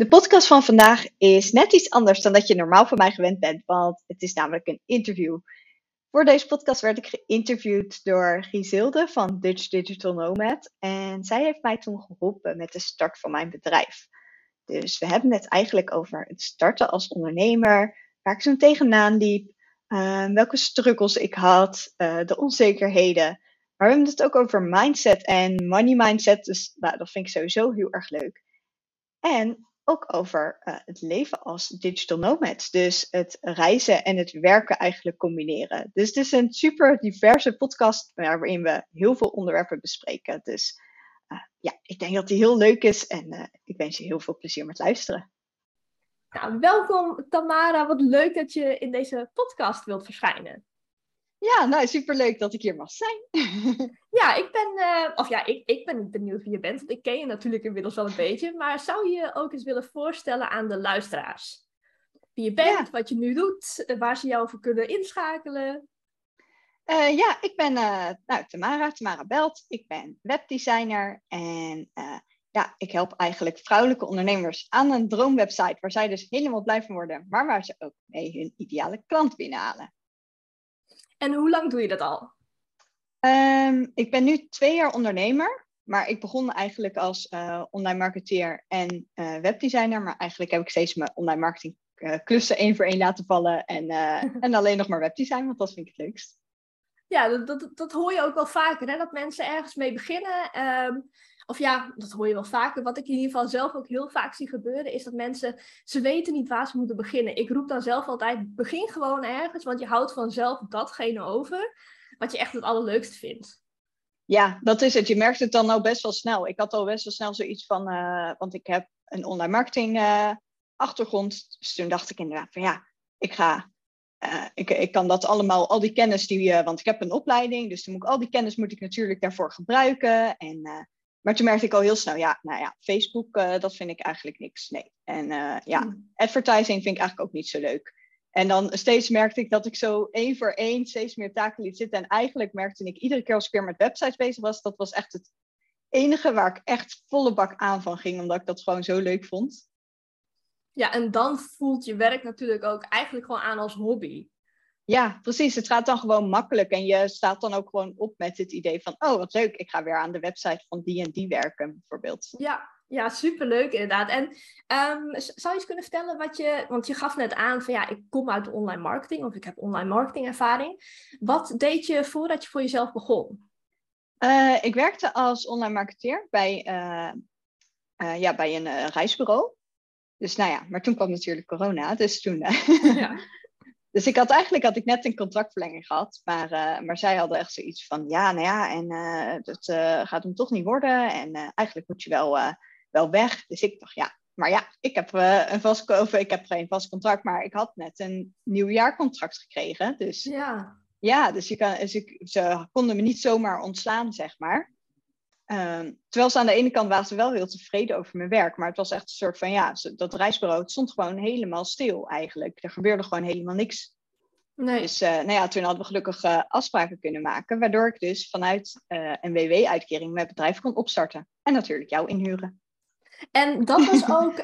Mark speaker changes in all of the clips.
Speaker 1: De podcast van vandaag is net iets anders dan dat je normaal van mij gewend bent, want het is namelijk een interview. Voor deze podcast werd ik geïnterviewd door Gizilde van Dutch Digital Nomad en zij heeft mij toen geholpen met de start van mijn bedrijf. Dus we hebben het eigenlijk over het starten als ondernemer, waar ik zo tegenaan liep, uh, welke struggles ik had, uh, de onzekerheden. Maar we hebben het ook over mindset en money mindset, dus nou, dat vind ik sowieso heel erg leuk. En ook over uh, het leven als digital nomad. Dus het reizen en het werken eigenlijk combineren. Dus het is een super diverse podcast waarin we heel veel onderwerpen bespreken. Dus uh, ja, ik denk dat die heel leuk is en uh, ik wens je heel veel plezier met luisteren.
Speaker 2: Nou, welkom Tamara. Wat leuk dat je in deze podcast wilt verschijnen.
Speaker 1: Ja, nou superleuk dat ik hier mag zijn.
Speaker 2: ja, ik ben, uh, of ja, ik, ik ben benieuwd wie je bent, want ik ken je natuurlijk inmiddels wel een beetje. Maar zou je ook eens willen voorstellen aan de luisteraars? Wie je bent, ja. wat je nu doet, eh, waar ze jou voor kunnen inschakelen?
Speaker 1: Uh, ja, ik ben uh, nou, Tamara, Tamara Belt. Ik ben webdesigner en ja, ik help eigenlijk vrouwelijke ondernemers aan een droomwebsite waar zij dus helemaal blij van worden, maar waar ze ook mee hun ideale klant binnenhalen.
Speaker 2: En hoe lang doe je dat al?
Speaker 1: Um, ik ben nu twee jaar ondernemer. Maar ik begon eigenlijk als uh, online marketeer en uh, webdesigner. Maar eigenlijk heb ik steeds mijn online marketing uh, klussen één voor één laten vallen. En, en alleen nog maar webdesign, want dat vind ik het leukst.
Speaker 2: Ja, dat, dat, dat hoor je ook wel vaker. Hè? Dat mensen ergens mee beginnen. Um, of ja, dat hoor je wel vaker. Wat ik in ieder geval zelf ook heel vaak zie gebeuren, is dat mensen, ze weten niet waar ze moeten beginnen. Ik roep dan zelf altijd, begin gewoon ergens, want je houdt vanzelf datgene over wat je echt het allerleukste vindt.
Speaker 1: Ja, dat is het. Je merkt het dan al best wel snel. Ik had al best wel snel zoiets van, uh, want ik heb een online marketing uh, achtergrond. Dus toen dacht ik inderdaad van ja, ik ga uh, ik, ik, kan dat allemaal, al die kennis die, uh, want ik heb een opleiding, dus dan moet ik al die kennis moet ik natuurlijk daarvoor gebruiken. En maar toen merkte ik al heel snel, ja, nou ja, Facebook, uh, dat vind ik eigenlijk niks. Nee. En uh, ja, hmm. advertising vind ik eigenlijk ook niet zo leuk. En dan steeds merkte ik dat ik zo één voor één steeds meer taken liet zitten. En eigenlijk merkte ik iedere keer als ik weer met websites bezig was, dat was echt het enige waar ik echt volle bak aan van ging, omdat ik dat gewoon zo leuk vond.
Speaker 2: Ja, en dan voelt je werk natuurlijk ook eigenlijk gewoon aan als hobby.
Speaker 1: Ja, precies. Het gaat dan gewoon makkelijk. En je staat dan ook gewoon op met het idee van, oh wat leuk, ik ga weer aan de website van die en die werken, bijvoorbeeld.
Speaker 2: Ja, ja superleuk inderdaad. En um, zou je eens kunnen vertellen wat je, want je gaf net aan van ja, ik kom uit online marketing of ik heb online marketing ervaring. Wat deed je voordat je voor jezelf begon?
Speaker 1: Uh, ik werkte als online marketeer bij, uh, uh, ja, bij een reisbureau. Dus nou ja, maar toen kwam natuurlijk corona, dus toen ja. Dus ik had eigenlijk had ik net een contractverlenging gehad, maar, uh, maar zij hadden echt zoiets van ja, nou ja, en uh, dat uh, gaat hem toch niet worden. En eigenlijk moet je wel, wel weg. Dus ik dacht ja, maar ja, ik heb een vast of ik heb geen vast contract, maar ik had net een nieuwjaarcontract gekregen. Dus
Speaker 2: ja,
Speaker 1: ja dus, je kan, dus ik, ze konden me niet zomaar ontslaan, zeg maar. Um, terwijl ze aan de ene kant waren ze wel heel tevreden over mijn werk. Maar het was echt een soort van, ja, dat reisbureau het stond gewoon helemaal stil eigenlijk. Er gebeurde gewoon helemaal niks.
Speaker 2: Nee.
Speaker 1: Dus uh, nou ja, toen hadden we gelukkig uh, afspraken kunnen maken. Waardoor ik dus vanuit uh, een WW-uitkering mijn bedrijf kon opstarten. En natuurlijk jou inhuren.
Speaker 2: En dat was ook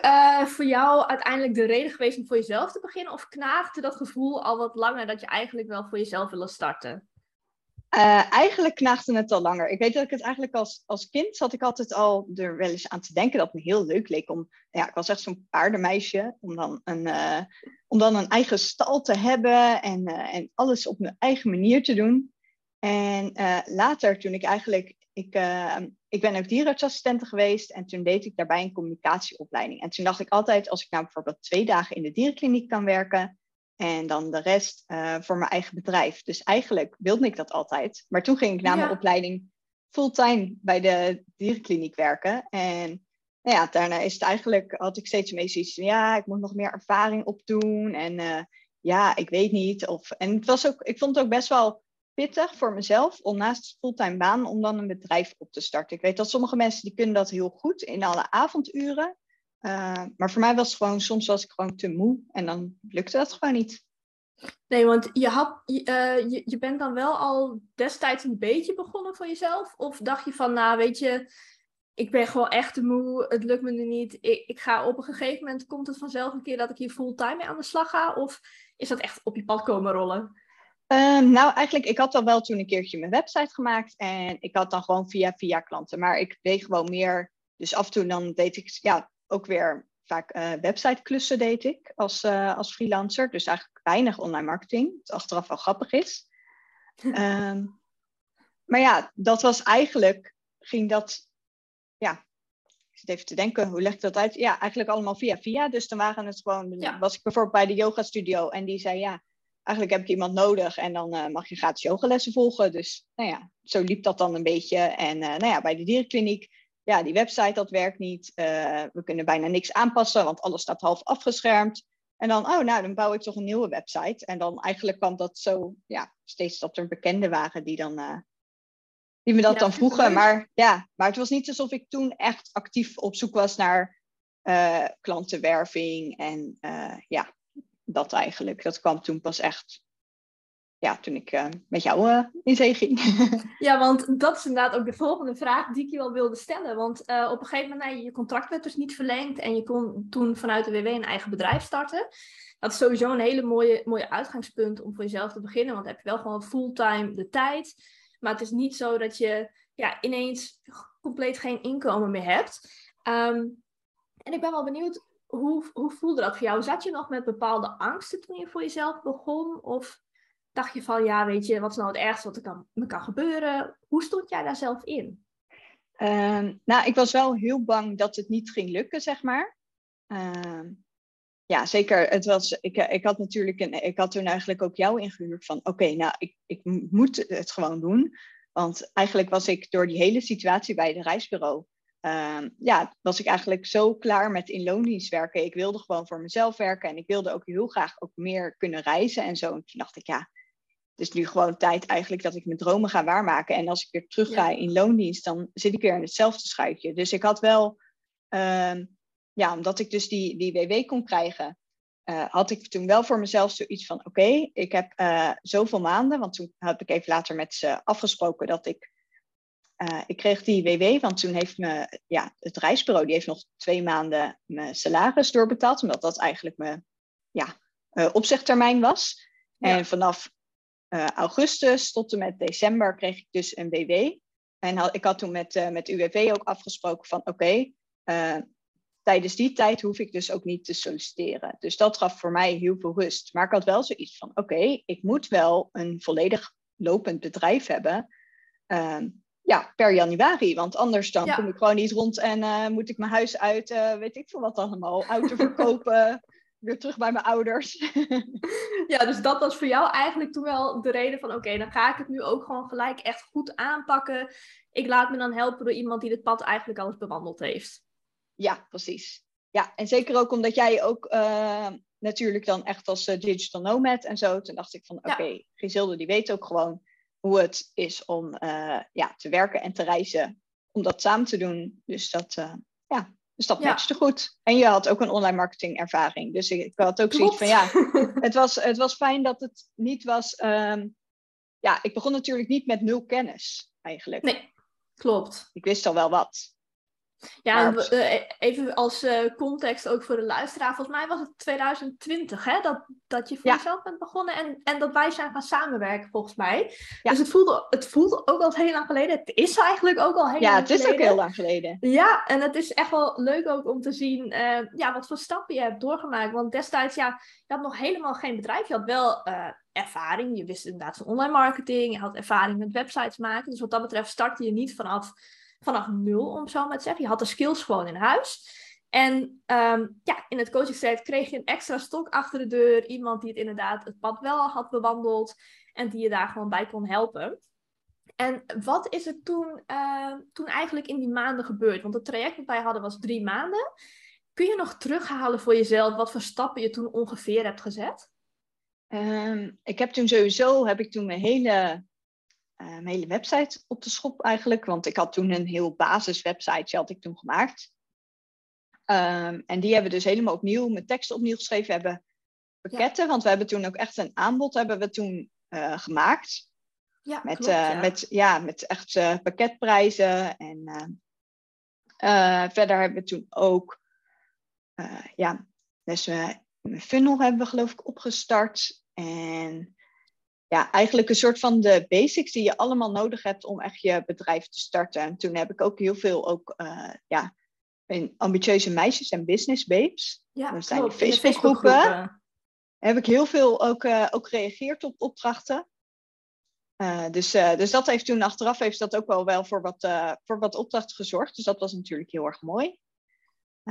Speaker 2: voor jou uiteindelijk de reden geweest om voor jezelf te beginnen? Of knaagde dat gevoel al wat langer dat je eigenlijk wel voor jezelf wilde starten?
Speaker 1: Uh, eigenlijk knaagde het al langer. Ik weet dat ik het eigenlijk als, als kind zat ik altijd al er wel eens aan te denken dat het me heel leuk leek om. Ja, ik was echt zo'n paardenmeisje om dan een, uh, om dan een eigen stal te hebben en, uh, en alles op mijn eigen manier te doen. En later, toen ik eigenlijk. Ik, ik ben ook dierenartsassistente geweest en toen deed ik daarbij een communicatieopleiding. En toen dacht ik altijd, als ik nou bijvoorbeeld twee dagen in de dierenkliniek kan werken, en dan de rest uh, voor mijn eigen bedrijf. Dus eigenlijk wilde ik dat altijd. Maar toen ging ik na ja. mijn opleiding fulltime bij de dierenkliniek werken. En nou ja, daarna is het eigenlijk, had ik steeds mee zoiets van, ja, ik moet nog meer ervaring opdoen. En uh, ja, ik weet niet. Of, en het was ook, ik vond het ook best wel pittig voor mezelf om naast fulltime baan om dan een bedrijf op te starten. Ik weet dat sommige mensen die kunnen dat heel goed in alle avonduren. Uh, maar voor mij was het gewoon, soms was ik gewoon te moe en dan lukte dat gewoon niet.
Speaker 2: Nee, want je, had, uh, je, je bent dan wel al destijds een beetje begonnen voor jezelf? Of dacht je van, nou weet je, ik ben gewoon echt te moe, het lukt me nu niet. Ik, ik ga op een gegeven moment, komt het vanzelf een keer dat ik hier fulltime mee aan de slag ga? Of is dat echt op je pad komen rollen?
Speaker 1: Um, nou, eigenlijk, ik had al wel toen een keertje mijn website gemaakt. En ik had dan gewoon via via klanten. Maar ik deed gewoon meer. Dus af en toe dan deed ik ja, ook weer vaak uh, website klussen deed ik als, uh, als freelancer. Dus eigenlijk weinig online marketing. Wat achteraf wel grappig is. um, maar ja, dat was eigenlijk, ging dat, ja, ik zit even te denken, hoe leg ik dat uit? Ja, eigenlijk allemaal via via. Dus dan waren het gewoon, ja. was ik bijvoorbeeld bij de yoga studio en die zei ja, eigenlijk heb ik iemand nodig en dan uh, mag je gratis yogalessen volgen. Dus nou ja, zo liep dat dan een beetje. En nou ja, bij de dierenkliniek, ja, die website dat werkt niet. Uh, we kunnen bijna niks aanpassen, want alles staat half afgeschermd. En dan, oh nou, dan bouw ik toch een nieuwe website. En dan eigenlijk kwam dat zo, ja, steeds dat er bekenden waren die dan... die me dat ja, dan vroegen. Maar ja, maar het was niet alsof ik toen echt actief op zoek was naar klantenwerving. En ja, dat eigenlijk. Dat kwam toen pas echt, ja, toen ik uh, met jou uh, in zee ging.
Speaker 2: ja, want dat is inderdaad ook de volgende vraag die ik je wel wilde stellen. Want uh, op een gegeven moment, nou, je contract werd dus niet verlengd en je kon toen vanuit de WW een eigen bedrijf starten. Dat is sowieso een hele mooie, mooie uitgangspunt om voor jezelf te beginnen, want dan heb je wel gewoon fulltime de tijd. Maar het is niet zo dat je ja, ineens compleet geen inkomen meer hebt. Um, en ik ben wel benieuwd, hoe, hoe voelde dat voor jou? Zat je nog met bepaalde angsten toen je voor jezelf begon? Of dacht je van, ja, weet je, wat is nou het ergste wat er kan, me kan gebeuren? Hoe stond jij daar zelf in?
Speaker 1: Uh, nou, ik was wel heel bang dat het niet ging lukken, zeg maar. Uh, ja, zeker. Het was, ik, ik had natuurlijk een, ik had toen eigenlijk ook jou ingehuurd van, oké, nou, ik, ik moet het gewoon doen. Want eigenlijk was ik door die hele situatie bij het reisbureau uh, ja, was ik eigenlijk zo klaar met in loondienst werken. Ik wilde gewoon voor mezelf werken en ik wilde ook heel graag ook meer kunnen reizen en zo. En toen dacht ik, ja, het is nu gewoon tijd eigenlijk dat ik mijn dromen ga waarmaken. En als ik weer terug ga in loondienst, dan zit ik weer in hetzelfde schuitje. Dus ik had wel, uh, ja, omdat ik dus die, die WW kon krijgen, uh, had ik toen wel voor mezelf zoiets van: oké, ik heb uh, zoveel maanden. Want toen heb ik even later met ze afgesproken dat ik uh, ik kreeg die WW, want toen heeft me, ja, het reisbureau die heeft nog twee maanden mijn salaris doorbetaald, omdat dat eigenlijk mijn ja, opzegtermijn was. Ja. En vanaf uh, augustus tot en met december kreeg ik dus een WW. En had, ik had toen met, met UWV ook afgesproken van oké, okay, tijdens die tijd hoef ik dus ook niet te solliciteren. Dus dat gaf voor mij heel veel rust. Maar ik had wel zoiets van oké, okay, ik moet wel een volledig lopend bedrijf hebben. Ehm, ja, per januari. Want anders dan kom ik gewoon niet rond en uh, moet ik mijn huis uit, uh, weet ik veel wat allemaal, auto verkopen, weer terug bij mijn ouders.
Speaker 2: ja, dus dat was voor jou eigenlijk toen wel de reden van, oké, dan ga ik het nu ook gewoon gelijk echt goed aanpakken. Ik laat me dan helpen door iemand die dit pad eigenlijk al eens bewandeld heeft.
Speaker 1: Ja, precies. Ja, en zeker ook omdat jij ook uh, natuurlijk dan echt als digital nomad en zo, toen dacht ik van, oké, okay, die weet ook gewoon hoe het is om uh, ja, te werken en te reizen, om dat samen te doen. Dus dat, ja, dus dat matchte ja. goed. En je had ook een online marketing ervaring. Dus ik, had ook zoiets van, ja, het was, het was fijn dat het niet was... Um, ja, ik begon natuurlijk niet met nul kennis, eigenlijk.
Speaker 2: Nee, klopt.
Speaker 1: Ik wist al wel wat.
Speaker 2: Ja, maar... Eh, even als uh, context ook voor de luisteraar. Volgens mij was het 2020 hè, dat, dat je voor ja. jezelf bent begonnen en, en dat wij zijn gaan samenwerken volgens mij. Ja. Dus het voelde, het voelde ook al heel lang geleden. Het is eigenlijk ook al heel
Speaker 1: ja,
Speaker 2: lang geleden.
Speaker 1: Ja, het is ook heel lang geleden.
Speaker 2: Ja, en het is echt wel leuk ook om te zien uh, ja, wat voor stappen je hebt doorgemaakt. Want destijds, ja, je had nog helemaal geen bedrijf. Je had wel ervaring. Je wist inderdaad van online marketing. Je had ervaring met websites maken. Dus wat dat betreft startte je niet vanaf vanaf nul, om zo maar te zeggen. Je had de skills gewoon in huis. En um, ja, in het coachingstraject kreeg je een extra stok achter de deur. Iemand die het inderdaad het pad wel al had bewandeld. En die je daar gewoon bij kon helpen. En wat is er toen, uh, toen eigenlijk in die maanden gebeurd? Want het traject dat wij hadden was drie maanden. Kun je nog terughalen voor jezelf wat voor stappen je toen ongeveer hebt gezet?
Speaker 1: Ehm, ik heb toen sowieso heb ik toen mijn hele, mijn hele website op de schop eigenlijk. Want ik had toen een heel basis website had ik toen gemaakt. Um, en die hebben we dus helemaal opnieuw, met tekst opnieuw geschreven. We hebben pakketten, want we hebben toen ook echt een aanbod hebben we toen uh, gemaakt.
Speaker 2: Ja,
Speaker 1: met,
Speaker 2: klopt, ja.
Speaker 1: met, ja, met echt pakketprijzen. En verder hebben we toen ook ja, dus we een funnel hebben we geloof ik opgestart. En ja, eigenlijk een soort van de basics die je allemaal nodig hebt om echt je bedrijf te starten. En toen heb ik ook heel veel ook, uh, ja, in ambitieuze meisjes en business babes.
Speaker 2: Ja,
Speaker 1: dat zijn
Speaker 2: klopt.
Speaker 1: de Facebookgroepen. Heb ik heel veel ook, uh, ook gereageerd op opdrachten. Uh, dus, dus dat heeft toen achteraf heeft dat ook wel, wel voor, wat, voor wat opdrachten gezorgd. Dus dat was natuurlijk heel erg mooi.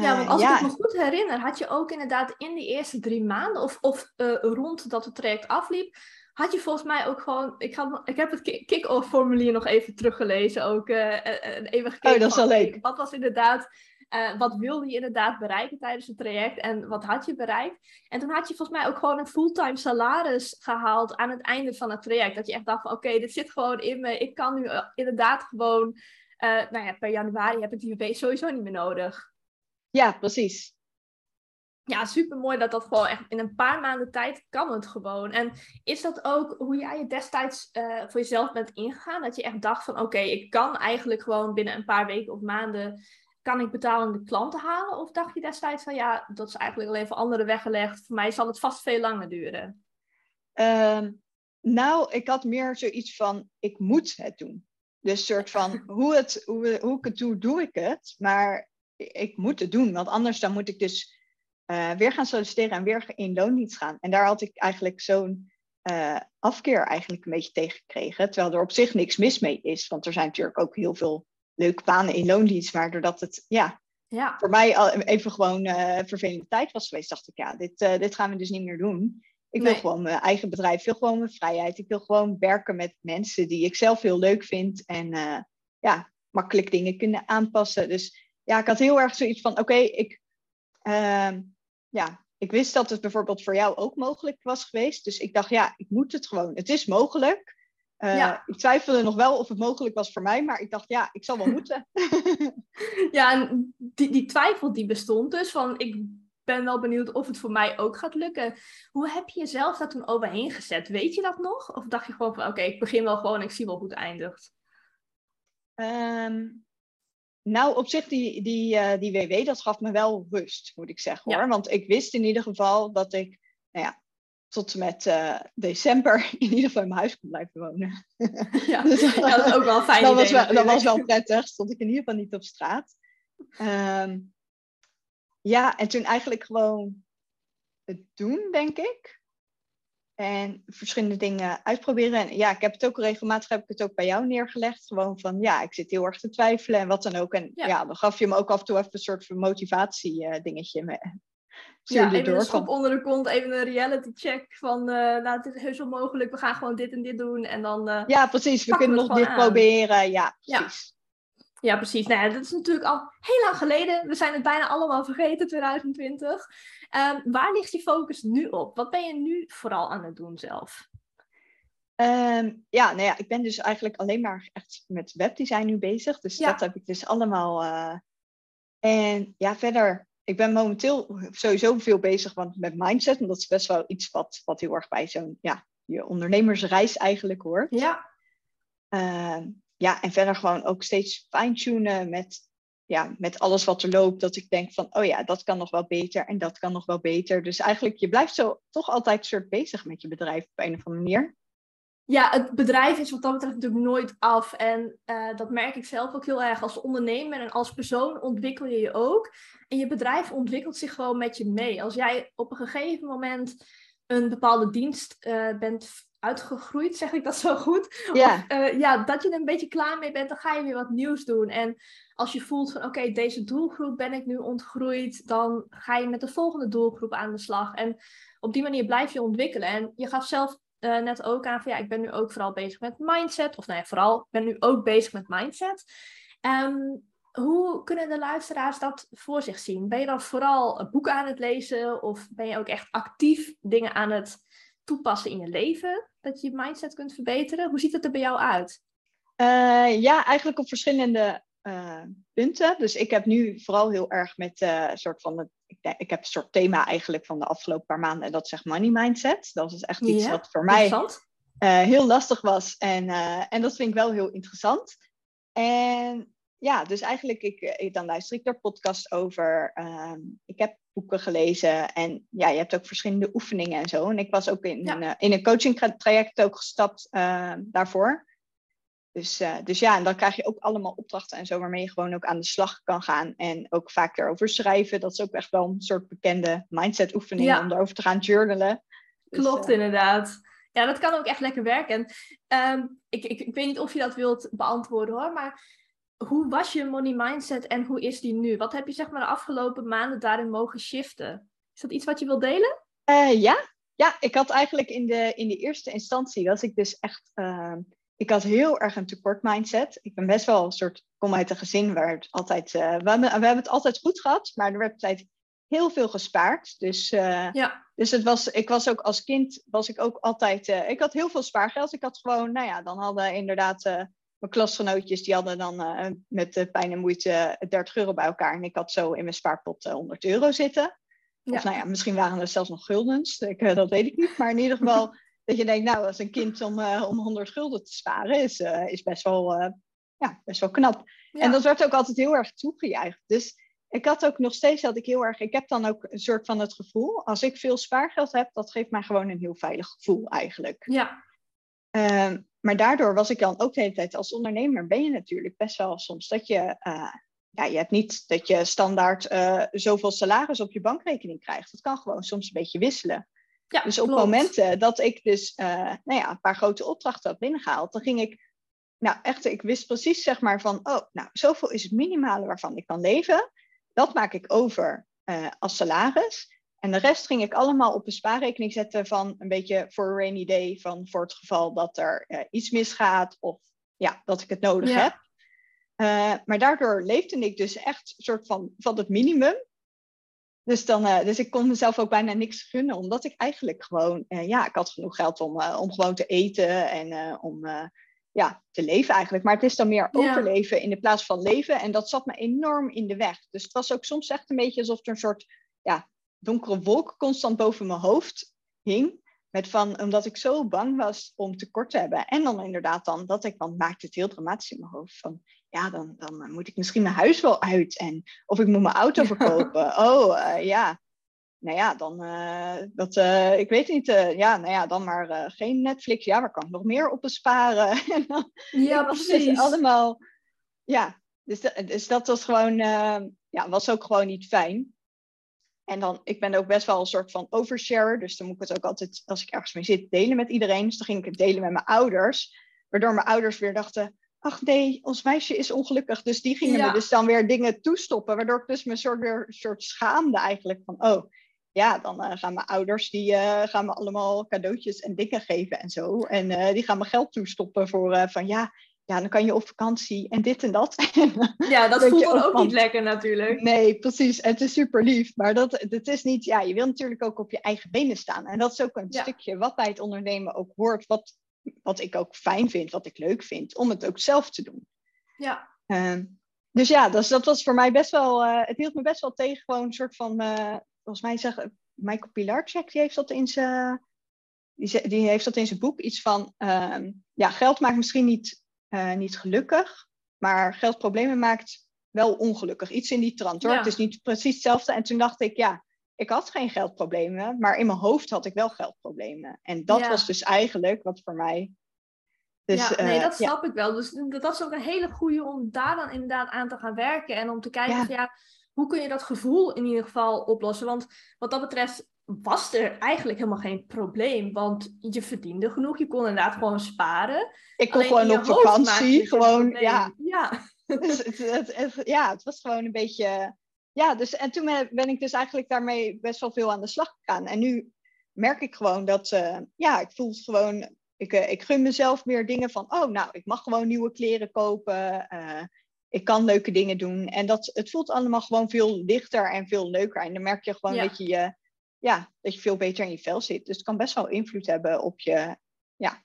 Speaker 2: Ja, want als
Speaker 1: ja.
Speaker 2: ik me goed herinner, had je ook inderdaad in die eerste drie maanden, of, of uh, rond dat het traject afliep, had je volgens mij ook gewoon. Ik, had, ik heb het kick-off formulier nog even teruggelezen, ook uh, even gekeken.
Speaker 1: Oh, dat is wel leuk.
Speaker 2: Wat was inderdaad. Uh, wat wilde je inderdaad bereiken tijdens het traject en wat had je bereikt? En toen had je volgens mij ook gewoon een fulltime salaris gehaald aan het einde van het traject. Dat je echt dacht van oké, okay, dit zit gewoon in me. Ik kan nu inderdaad gewoon, nou ja, per januari heb ik die WP sowieso niet meer nodig.
Speaker 1: Ja, precies.
Speaker 2: Ja, super mooi dat dat gewoon echt in een paar maanden tijd kan het gewoon. En is dat ook hoe jij je destijds uh, voor jezelf bent ingegaan? Dat je echt dacht van oké, okay, ik kan eigenlijk gewoon binnen een paar weken of maanden kan ik betalende klanten halen? Of dacht je destijds van ja, dat is eigenlijk al even andere weggelegd. Voor mij zal het vast veel langer duren.
Speaker 1: Uh, nou, ik had meer zoiets van ik moet het doen. Dus soort van hoe, het, hoe, hoe ik het doe, doe ik het. Maar ik moet het doen, want anders dan moet ik dus uh, weer gaan solliciteren en weer in loondienst gaan. En daar had ik eigenlijk zo'n uh, afkeer eigenlijk een beetje tegen gekregen. Terwijl er op zich niks mis mee is, want er zijn natuurlijk ook heel veel leuke banen in loondienst. Maar doordat het ja,
Speaker 2: ja.
Speaker 1: voor mij al even gewoon uh, vervelende tijd was geweest, dacht ik ja, dit, dit gaan we dus niet meer doen. Ik wil
Speaker 2: Nee.
Speaker 1: gewoon mijn eigen bedrijf, ik wil gewoon mijn vrijheid. Ik wil gewoon werken met mensen die ik zelf heel leuk vind. En ja, makkelijk dingen kunnen aanpassen. Dus ja, ik had heel erg zoiets van, oké, ik, uh, ja, ik wist dat het bijvoorbeeld voor jou ook mogelijk was geweest. Dus ik dacht, ja, ik moet het gewoon. Het is mogelijk. Uh,
Speaker 2: Ja.
Speaker 1: Ik twijfelde nog wel of het mogelijk was voor mij, maar ik dacht, ja, ik zal wel moeten.
Speaker 2: Ja, en die, die twijfel die bestond dus van ik ben wel benieuwd of het voor mij ook gaat lukken. Hoe heb je jezelf daar toen overheen gezet? Weet je dat nog? Of dacht je gewoon van oké, ik begin wel gewoon en ik zie wel hoe het eindigt?
Speaker 1: Ehm, nou, op zich, die, die, eh, die WW, dat gaf me wel rust, moet ik zeggen
Speaker 2: Ja.
Speaker 1: hoor. Want ik wist in ieder geval dat ik, nou ja, tot en met eh, december in ieder geval in mijn huis kon blijven wonen.
Speaker 2: Ja,
Speaker 1: Dus
Speaker 2: dat is ook wel fijn
Speaker 1: dat, was wel, dat was wel prettig. Stond ik in ieder geval niet op straat. Ehm, ja, en toen eigenlijk gewoon het doen, denk ik. En verschillende dingen uitproberen. En ja, ik heb het ook regelmatig heb ik het ook bij jou neergelegd. Gewoon van ja, ik zit heel erg te twijfelen en wat dan ook. En
Speaker 2: Ja.
Speaker 1: ja, dan gaf je me ook af en toe even een soort van motivatie eh, dingetje. Me,
Speaker 2: Ja, even
Speaker 1: door
Speaker 2: een schop onder de kont, even een reality check van eh nou, het is heus wel mogelijk, we gaan gewoon dit en dit doen. En dan, eh,
Speaker 1: ja, precies. We kunnen nog dit
Speaker 2: aan.
Speaker 1: proberen. Ja. precies.
Speaker 2: Ja, precies. Nou ja, dat is natuurlijk al heel lang geleden. We zijn het bijna allemaal vergeten, 2020. Ehm, waar ligt je focus nu op? Wat ben je nu vooral aan het doen zelf?
Speaker 1: Ehm, ja, nou ja, ik ben dus eigenlijk alleen maar echt met webdesign nu bezig. Dus
Speaker 2: Ja.
Speaker 1: dat heb ik dus allemaal. eh, En ja, verder, ik ben momenteel sowieso veel bezig want met mindset. En dat is best wel iets wat, wat heel erg bij zo'n, ja, je ondernemersreis eigenlijk hoort.
Speaker 2: Ja,
Speaker 1: Ehm, ja, en verder gewoon ook steeds fine-tunen met, ja, met alles wat er loopt. Dat ik denk van, oh ja, dat kan nog wel beter en dat kan nog wel beter. Dus eigenlijk, je blijft zo toch altijd soort bezig met je bedrijf op een of andere manier.
Speaker 2: ja, het bedrijf is wat dat betreft natuurlijk nooit af. En eh, dat merk ik zelf ook heel erg. Als ondernemer en als persoon ontwikkel je je ook. En je bedrijf ontwikkelt zich gewoon met je mee. Als jij op een gegeven moment een bepaalde dienst eh, bent uitgegroeid, zeg ik dat zo goed?
Speaker 1: Ja,
Speaker 2: eh, ja, dat je er een beetje klaar mee bent, dan ga je weer wat nieuws doen. En als je voelt van oké, deze doelgroep ben ik nu ontgroeid, dan ga je met de volgende doelgroep aan de slag. En op die manier blijf je ontwikkelen. En je gaf zelf eh, net ook aan van ja, ik ben nu ook vooral bezig met mindset. Of nee, vooral, ik ben nu ook bezig met mindset. Ehm, hoe kunnen de luisteraars dat voor zich zien? Ben je dan vooral boeken aan het lezen of ben je ook echt actief dingen aan het toepassen in je leven? Dat je je mindset kunt verbeteren? Hoe ziet het er bij jou uit?
Speaker 1: Uh, ja, eigenlijk op verschillende uh, punten. Dus ik heb nu vooral heel erg met uh, soort van het, ik, ik, heb een soort thema eigenlijk van de afgelopen paar maanden en dat zegt money mindset. Dat is echt iets
Speaker 2: Ja,
Speaker 1: wat voor mij eh, heel lastig was en, eh, en dat vind ik wel heel interessant. En ja, dus eigenlijk, ik, ik, dan luister ik daar podcasts over. Ehm, ik heb boeken gelezen en ja, je hebt ook verschillende oefeningen en zo. En ik was ook in,
Speaker 2: Ja.
Speaker 1: een, eh, in een coaching tra- traject ook gestapt ehm, daarvoor. Dus, eh, dus ja, en dan krijg je ook allemaal opdrachten en zo waarmee je gewoon ook aan de slag kan gaan. En ook vaak erover schrijven. Dat is ook echt wel een soort bekende mindset oefening
Speaker 2: Ja.
Speaker 1: om erover te gaan journalen. Dus,
Speaker 2: Klopt,
Speaker 1: eh,
Speaker 2: inderdaad. Ja, dat kan ook echt lekker werken. En, ehm, ik, ik, ik weet niet of je dat wilt beantwoorden hoor, maar hoe was je money mindset en hoe is die nu? Wat heb je zeg maar de afgelopen maanden daarin mogen shiften? Is dat iets wat je wilt delen?
Speaker 1: Eh, ja. ja, ik had eigenlijk in de, in de eerste instantie, was ik dus echt, ehm, ik had heel erg een tekort mindset. Ik ben best wel een soort, kom uit een gezin waar het altijd, eh, we, hebben, we hebben het altijd goed gehad, maar er werd altijd heel veel gespaard. Dus, eh,
Speaker 2: Ja,
Speaker 1: dus het was, ik was ook als kind, was ik ook altijd, eh, ik had heel veel spaargeld. Ik had gewoon, nou ja, dan hadden inderdaad eh, mijn klasgenootjes, die hadden dan eh, met pijn en moeite 30 euro bij elkaar. En ik had zo in mijn spaarpot eh, 100 euro zitten.
Speaker 2: Ja.
Speaker 1: Of nou ja, misschien waren er zelfs nog guldens. Ik, eh, dat weet ik niet. Maar in ieder geval dat je denkt, nou, als een kind om, eh, om 100 gulden te sparen is, eh, is best, wel, eh, ja, best wel knap.
Speaker 2: ja.
Speaker 1: En dat werd ook altijd heel erg toegejuicht. Dus ik had ook nog steeds dat ik heel erg, ik heb dan ook een soort van het gevoel, als ik veel spaargeld heb, dat geeft mij gewoon een heel veilig gevoel eigenlijk.
Speaker 2: ja,
Speaker 1: Ehm, maar daardoor was ik dan ook de hele tijd als ondernemer ben je natuurlijk best wel soms dat je, eh, ja, je hebt niet dat je standaard eh, zoveel salaris op je bankrekening krijgt. Dat kan gewoon soms een beetje wisselen.
Speaker 2: ja,
Speaker 1: Dus op
Speaker 2: klopt.
Speaker 1: momenten dat ik dus eh, nou ja, een paar grote opdrachten had binnengehaald, dan ging ik, nou echt, ik wist precies zeg maar van, oh, nou zoveel is het minimale waarvan ik kan leven. Dat maak ik over als salaris. En de rest ging ik allemaal op een spaarrekening zetten van een beetje voor een rainy day, van voor het geval dat er eh, iets misgaat of ja, dat ik het nodig
Speaker 2: Ja.
Speaker 1: heb. Eh, maar daardoor leefde ik dus echt soort van, van het minimum. Dus, dan, eh, dus ik kon mezelf ook bijna niks gunnen, omdat ik eigenlijk gewoon, ja, ik had genoeg geld om, om gewoon te eten en om ja, te leven eigenlijk. Maar het is dan meer
Speaker 2: Ja.
Speaker 1: overleven in de plaats van leven. En dat zat me enorm in de weg. Dus het was ook soms echt een beetje alsof er een soort ja, donkere wolk constant boven mijn hoofd hing. Met van, omdat ik zo bang was om tekort te hebben. En dan inderdaad dan, dat ik dan maakte het heel dramatisch in mijn hoofd. Van, ja, dan, dan moet ik misschien mijn huis wel uit. En, of ik moet mijn auto
Speaker 2: Ja.
Speaker 1: verkopen. Oh, eh, ja. Nou ja, dan, eh, dat, eh, ik weet niet, ja, nou ja, dan maar geen Netflix. Ja, waar kan ik nog meer op besparen? en dan,
Speaker 2: Ja,
Speaker 1: dus
Speaker 2: precies.
Speaker 1: allemaal, ja, dus, dus dat was gewoon, ja, was ook gewoon niet fijn. En dan, ik ben ook best wel een soort van oversharer, dus dan moet ik het ook altijd, als ik ergens mee zit, delen met iedereen. Dus dan ging ik het delen met mijn ouders, waardoor mijn ouders weer dachten, ach nee, ons meisje is ongelukkig. Dus die gingen
Speaker 2: Ja.
Speaker 1: me dus dan weer dingen toestoppen, waardoor ik dus me soort weer een soort schaamde eigenlijk van, oh, ja, dan eh, gaan mijn ouders, die eh, gaan me allemaal cadeautjes en dingen geven en zo. En eh, die gaan me geld toestoppen voor van, ja, ja, dan kan je op vakantie en dit en dat.
Speaker 2: Ja, dat voelt dan
Speaker 1: ook van-
Speaker 2: niet lekker natuurlijk.
Speaker 1: Nee, precies. Het is super lief. Maar dat, het is niet, ja, je wil natuurlijk ook op je eigen benen staan. En dat is ook een
Speaker 2: Ja.
Speaker 1: stukje wat bij het ondernemen ook hoort. Wat, wat ik ook fijn vind, wat ik leuk vind, om het ook zelf te doen.
Speaker 2: Ja,
Speaker 1: Ehm, dus ja, dus dat was voor mij best wel, eh, het hield me best wel tegen gewoon een soort van, eh, volgens mij zeggen, Michael Pilarczyk, die heeft dat in zijn, die, die heeft dat in zijn boek, iets van, ehm, ja, geld maakt misschien niet, eh, niet gelukkig, maar geld problemen maakt wel ongelukkig. Iets in die trant hoor,
Speaker 2: Ja.
Speaker 1: het is niet precies hetzelfde. En toen dacht ik, ja, ik had geen geldproblemen, maar in mijn hoofd had ik wel geldproblemen. En dat
Speaker 2: Ja.
Speaker 1: was dus eigenlijk wat voor mij... Dus,
Speaker 2: ja, nee,
Speaker 1: eh,
Speaker 2: dat snap ik wel. Dus dat is ook een hele goede om daar dan inderdaad aan te gaan werken. En om te kijken, van, ja, hoe kun je dat gevoel in ieder geval oplossen? Want wat dat betreft was er eigenlijk helemaal geen probleem. Want je verdiende genoeg, je kon inderdaad gewoon sparen.
Speaker 1: Ik kon
Speaker 2: Alleen
Speaker 1: gewoon op vakantie, gewoon, ja,
Speaker 2: Ja,
Speaker 1: Dus het, het, het- ja, het was gewoon een beetje. Ja, dus en toen ben- ik dus eigenlijk daarmee best wel veel aan de slag gegaan. En nu merk ik gewoon dat, eh, ja, ik voel het gewoon. Ik, eh, ik gun mezelf meer dingen van, oh, nou, ik mag gewoon nieuwe kleren kopen. eh, ik kan leuke dingen doen. En dat, het voelt allemaal gewoon veel lichter en veel leuker. En dan merk je gewoon
Speaker 2: Ja.
Speaker 1: dat je je, ja, dat je veel beter in je vel zit. Dus het kan best wel invloed hebben op je ja,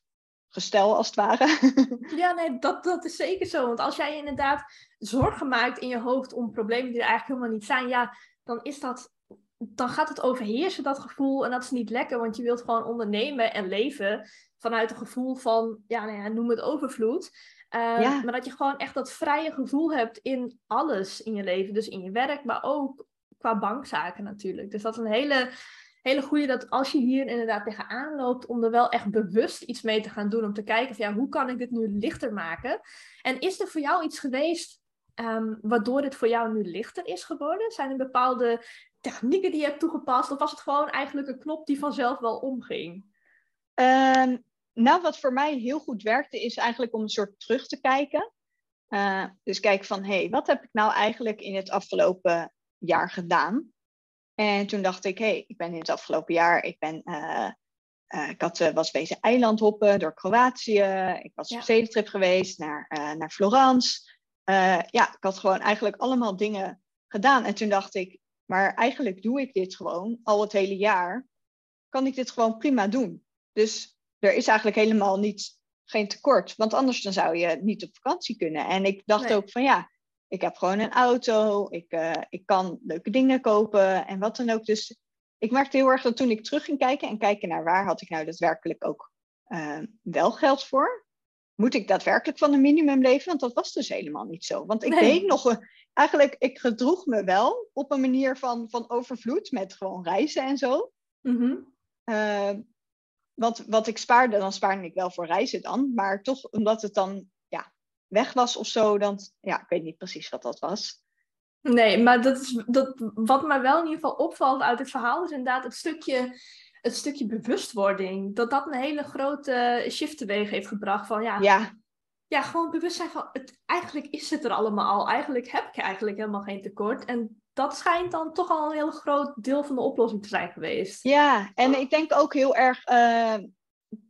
Speaker 1: gestel, als het ware.
Speaker 2: Ja, nee, dat, dat is zeker zo. Want als jij inderdaad zorgen maakt in je hoofd om problemen die er eigenlijk helemaal niet zijn, ja, dan is dat. Dan gaat het overheersen, dat gevoel. En dat is niet lekker, want je wilt gewoon ondernemen en leven vanuit een gevoel van, ja, nou ja noem het overvloed. Ehm, maar dat je gewoon echt dat vrije gevoel hebt in alles in je leven. Dus in je werk, maar ook qua bankzaken natuurlijk. Dus dat is een hele, hele goede dat als je hier inderdaad tegenaan loopt, om er wel echt bewust iets mee te gaan doen. Om te kijken van ja, hoe kan ik dit nu lichter maken? En is er voor jou iets geweest um, waardoor het voor jou nu lichter is geworden? Zijn er bepaalde technieken die je hebt toegepast? Of was het gewoon eigenlijk een knop die vanzelf wel omging?
Speaker 1: Ehm, nou, wat voor mij heel goed werkte, is eigenlijk om een soort terug te kijken. Uh, dus kijken van, hé, hey, wat heb ik nou eigenlijk in het afgelopen jaar gedaan? En toen dacht ik, hé, hey, ik ben in het afgelopen jaar, ik ben, uh, uh, ik had, was bezig eilandhoppen door Kroatië. Ik was op zeetrip geweest naar, naar Florence. ja, ik had gewoon eigenlijk allemaal dingen gedaan. En toen dacht ik, maar eigenlijk doe ik dit gewoon al het hele jaar. Kan ik dit gewoon prima doen? Dus er is eigenlijk helemaal niet, geen tekort. Want anders dan zou je niet op vakantie kunnen. En ik dacht ook van ja, ik heb gewoon een auto. Ik, uh, ik kan leuke dingen kopen en wat dan ook. Dus ik merkte heel erg dat toen ik terug ging kijken en kijken naar waar had ik nou daadwerkelijk ook uh, wel geld voor. Moet ik daadwerkelijk van een minimum leven? Want dat was dus helemaal niet zo. Want ik deed nog een, eigenlijk, ik gedroeg me wel op een manier van, van overvloed met gewoon reizen en zo. Mm wat, wat ik spaarde, dan spaarde ik wel voor reizen dan. Maar toch, omdat het dan weg was of zo, dan, ja, ik weet niet precies wat dat was.
Speaker 2: Nee, maar dat is, dat, wat mij wel in ieder geval opvalt uit het verhaal, is inderdaad het stukje, het stukje bewustwording. Dat dat een hele grote shift teweeg heeft gebracht. Van ja,
Speaker 1: ja.
Speaker 2: ja gewoon bewustzijn van, het, eigenlijk is het er allemaal al. Eigenlijk heb ik eigenlijk helemaal geen tekort. En dat schijnt dan toch al een heel groot deel van de oplossing te zijn geweest.
Speaker 1: Ja, en ik denk ook heel erg uh,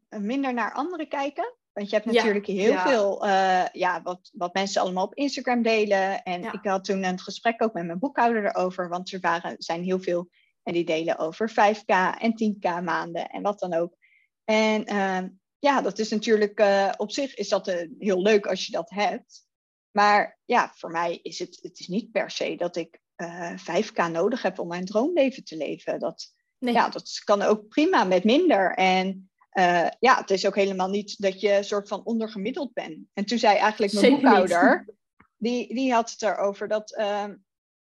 Speaker 1: minder naar anderen kijken. Want je hebt natuurlijk heel veel, uh, ja, wat, wat mensen allemaal op Instagram delen. En ik had toen een gesprek ook met mijn boekhouder erover. Want er waren, zijn heel veel, en die delen over 5k en 10k maanden en wat dan ook. En ehm, ja, dat is natuurlijk, uh, op zich is dat heel leuk als je dat hebt. Maar ja, voor mij is het, het is niet per se dat ik uh, eh, 5k nodig heb om mijn droomleven te leven. Dat, ja, dat kan ook prima met minder. En uh, ja, het is ook helemaal niet dat je een soort van ondergemiddeld bent. En toen zei eigenlijk mijn boekhouder, die, die had het erover dat, uh,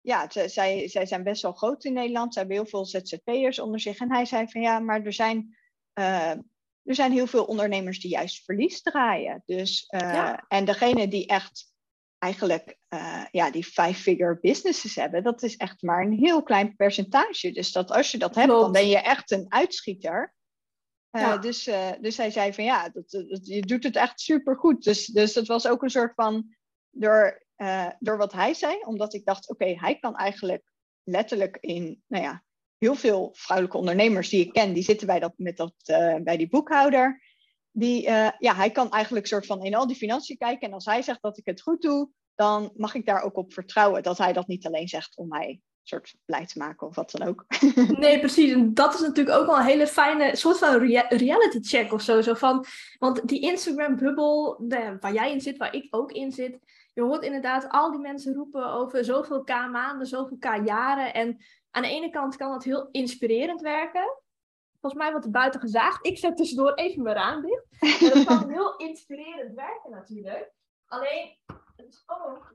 Speaker 1: ja, zij, zij zijn best wel groot in Nederland. Ze hebben heel veel ZZP'ers onder zich. En hij zei van ja, maar er zijn, uh, er zijn heel veel ondernemers die juist verlies draaien. Dus, ja. En degene die echt eigenlijk ja, die five-figure businesses hebben, dat is echt maar een heel klein percentage. Dus dat als je dat hebt, dan ben je echt een uitschieter. Uh, dus, uh, dus hij zei van ja, dat, je doet het echt super goed. Dus, dus dat was ook een soort van door, door wat hij zei, omdat ik dacht, oké, hij kan eigenlijk letterlijk in, nou ja, heel veel vrouwelijke ondernemers die ik ken, die zitten bij, dat, met dat, bij die boekhouder die, ja, hij kan eigenlijk soort van in al die financiën kijken. En als hij zegt dat ik het goed doe, dan mag ik daar ook op vertrouwen dat hij dat niet alleen zegt om mij soort blij te maken of wat dan ook.
Speaker 2: Nee, precies. En dat is natuurlijk ook wel een hele fijne soort van reality check of zo. zo van, want die Instagram-bubbel waar jij in zit, waar ik ook in zit, je hoort inderdaad al die mensen roepen over zoveel k maanden, zoveel k jaren. En aan de ene kant kan dat heel inspirerend werken volgens mij wordt er buiten gezaagd. Ik zet tussendoor even mijn raam dicht. En dat kan heel inspirerend werken natuurlijk. Alleen, het is ook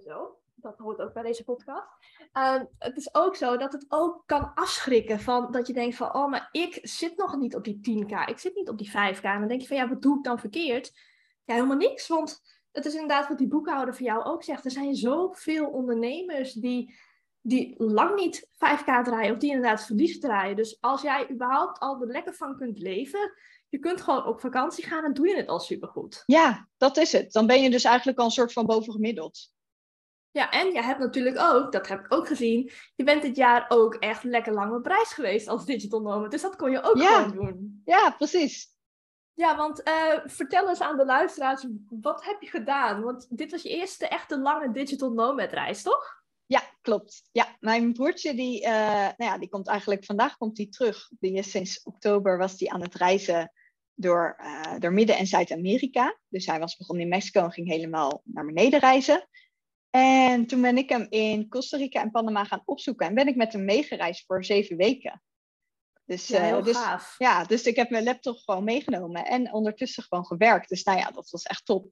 Speaker 2: zo, dat hoort ook bij deze podcast. Uh, het is ook zo dat het ook kan afschrikken van dat je denkt van, oh, maar ik zit nog niet op die 10k, ik zit niet op die 5k. En dan denk je van, ja, wat doe ik dan verkeerd? Ja, helemaal niks, want het is inderdaad wat die boekhouder voor jou ook zegt. Er zijn zoveel ondernemers die die lang niet 5K draaien of die inderdaad verlies draaien. Dus als jij überhaupt al er lekker van kunt leven, je kunt gewoon op vakantie gaan en doe je het al supergoed.
Speaker 1: Ja, dat is het. Dan ben je dus eigenlijk al een soort van bovengemiddeld.
Speaker 2: Ja, en je hebt natuurlijk ook, dat heb ik ook gezien, je bent dit jaar ook echt lekker lang op reis geweest als digital nomad. Dus dat kon je ook gewoon doen.
Speaker 1: Ja, precies.
Speaker 2: Ja, want uh, vertel eens aan de luisteraars, wat heb je gedaan? Want dit was je eerste echte lange digital nomad reis, toch?
Speaker 1: Ja, klopt. Ja, mijn broertje die, uh, nou ja, die komt eigenlijk vandaag komt hij terug. Die is sinds oktober was hij aan het reizen door, uh, door Midden- en Zuid-Amerika. Dus hij was begonnen in Mexico en ging helemaal naar beneden reizen. En toen ben ik hem in Costa Rica en Panama gaan opzoeken en ben ik met hem meegereisd voor zeven weken.
Speaker 2: Dus, ja, heel
Speaker 1: uh, dus,
Speaker 2: gaaf.
Speaker 1: Ja, dus ik heb mijn laptop gewoon meegenomen en ondertussen gewoon gewerkt. Dus nou ja, dat was echt top.